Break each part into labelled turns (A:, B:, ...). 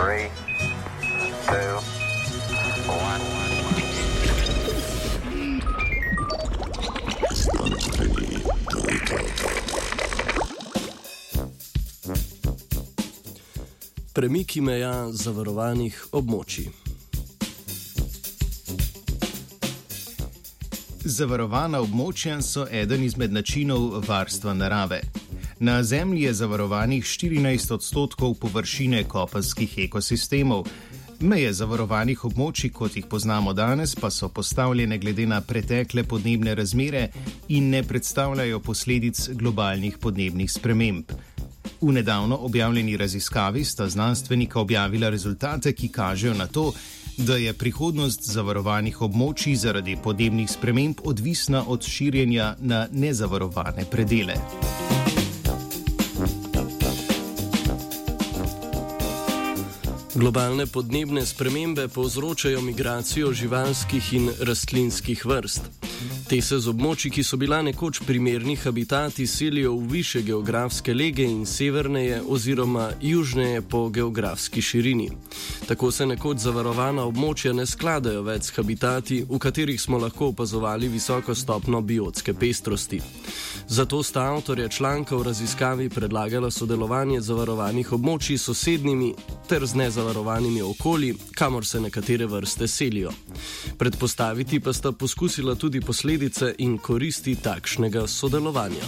A: Three, two, one.
B: Premiki meja zavarovanih območij.
C: Zavarovana območja so eden izmed načinov varstva narave. Na Zemlji je zavarovanih 14 odstotkov površine kopenskih ekosistemov. Meje zavarovanih območij, kot jih poznamo danes, pa so postavljene glede na pretekle podnebne razmere in ne predstavljajo posledic globalnih podnebnih sprememb. V nedavno objavljeni raziskavi sta znanstvenika objavila rezultate, ki kažejo na to, da je prihodnost zavarovanih območij zaradi podnebnih sprememb odvisna od širjenja na nezavarovane predele.
B: Globalne podnebne spremembe povzročajo migracijo živalskih in rastlinskih vrst. Te se z območji, ki so bila nekoč primerni habitati, selijo v više geografske lege in severneje oziroma južneje po geografski širini. Tako se nekoč zavarovana območja ne skladajo več s habitati, v katerih smo lahko opazovali visoko stopno biotske pestrosti. Zato sta avtorja članka v raziskavi predlagala sodelovanje zavarovanih območij s sosednjimi ter z nezavarovanimi okolji, kamor se nekatere vrste selijo. Predpostaviti pa sta poskusila tudi posledice in koristi takšnega sodelovanja.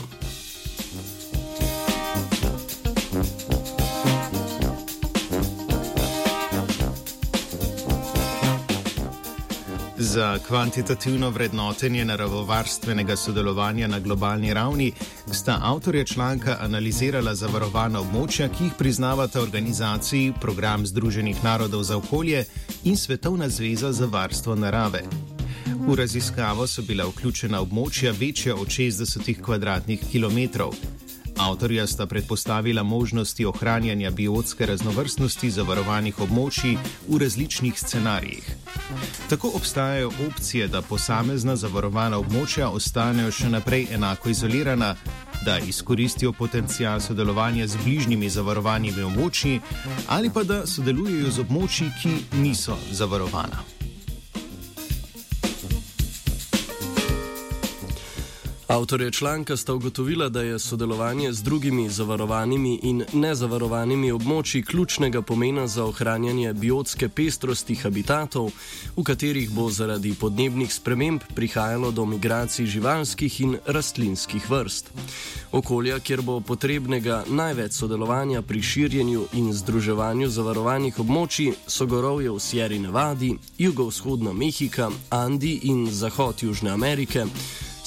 C: Za kvantitativno vrednotenje naravovarstvenega sodelovanja na globalni ravni sta avtorja članka analizirala zavarovana območja, ki jih priznavata organizaciji Program Združenih narodov za okolje in Svetovna zveza za varstvo narave. V raziskavo so bila vključena območja večja od 60 km2. Avtorja sta predpostavila možnosti ohranjanja biotske raznovrstnosti zavarovanih območij v različnih scenarijih. Tako obstajajo opcije, da posamezna zavarovana območja ostanejo še naprej enako izolirana, da izkoristijo potencial sodelovanja z bližnjimi zavarovanimi območji ali pa da sodelujejo z območji, ki niso zavarovana.
B: Avtorje članka sta ugotovila, da je sodelovanje z drugimi zavarovanimi in nezavarovanimi območji ključnega pomena za ohranjanje biotske pestrosti habitatov, v katerih bo zaradi podnebnih sprememb prihajalo do migracij živalskih in rastlinskih vrst. Okolja, kjer bo potrebnega največ sodelovanja pri širjenju in združevanju zavarovanih območij, so gorovje v Sierra Nevadi, jugovzhodna Mehika, Andi in zahod Južne Amerike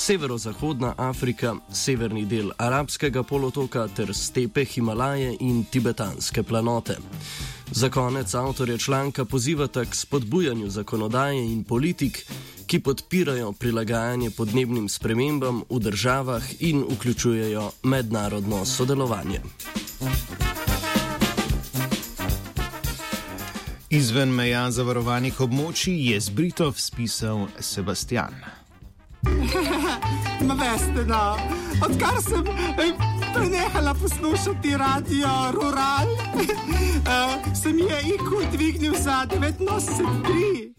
B: severozahodna Afrika, severni del arabskega polotoka ter stepe Himalaje in tibetanske planote. Za konec avtorje članka pozivata k spodbujanju zakonodaje in politik, ki podpirajo prilagajanje podnebnim spremembam v državah in vključujejo mednarodno sodelovanje.
C: Izven meja zavarovanih območij je z Britov spisal Sebastian.
D: Veste, no, odkar sem eh, prenehala poslušati radio Rural, eh, se mi je IQ dvignil za 93.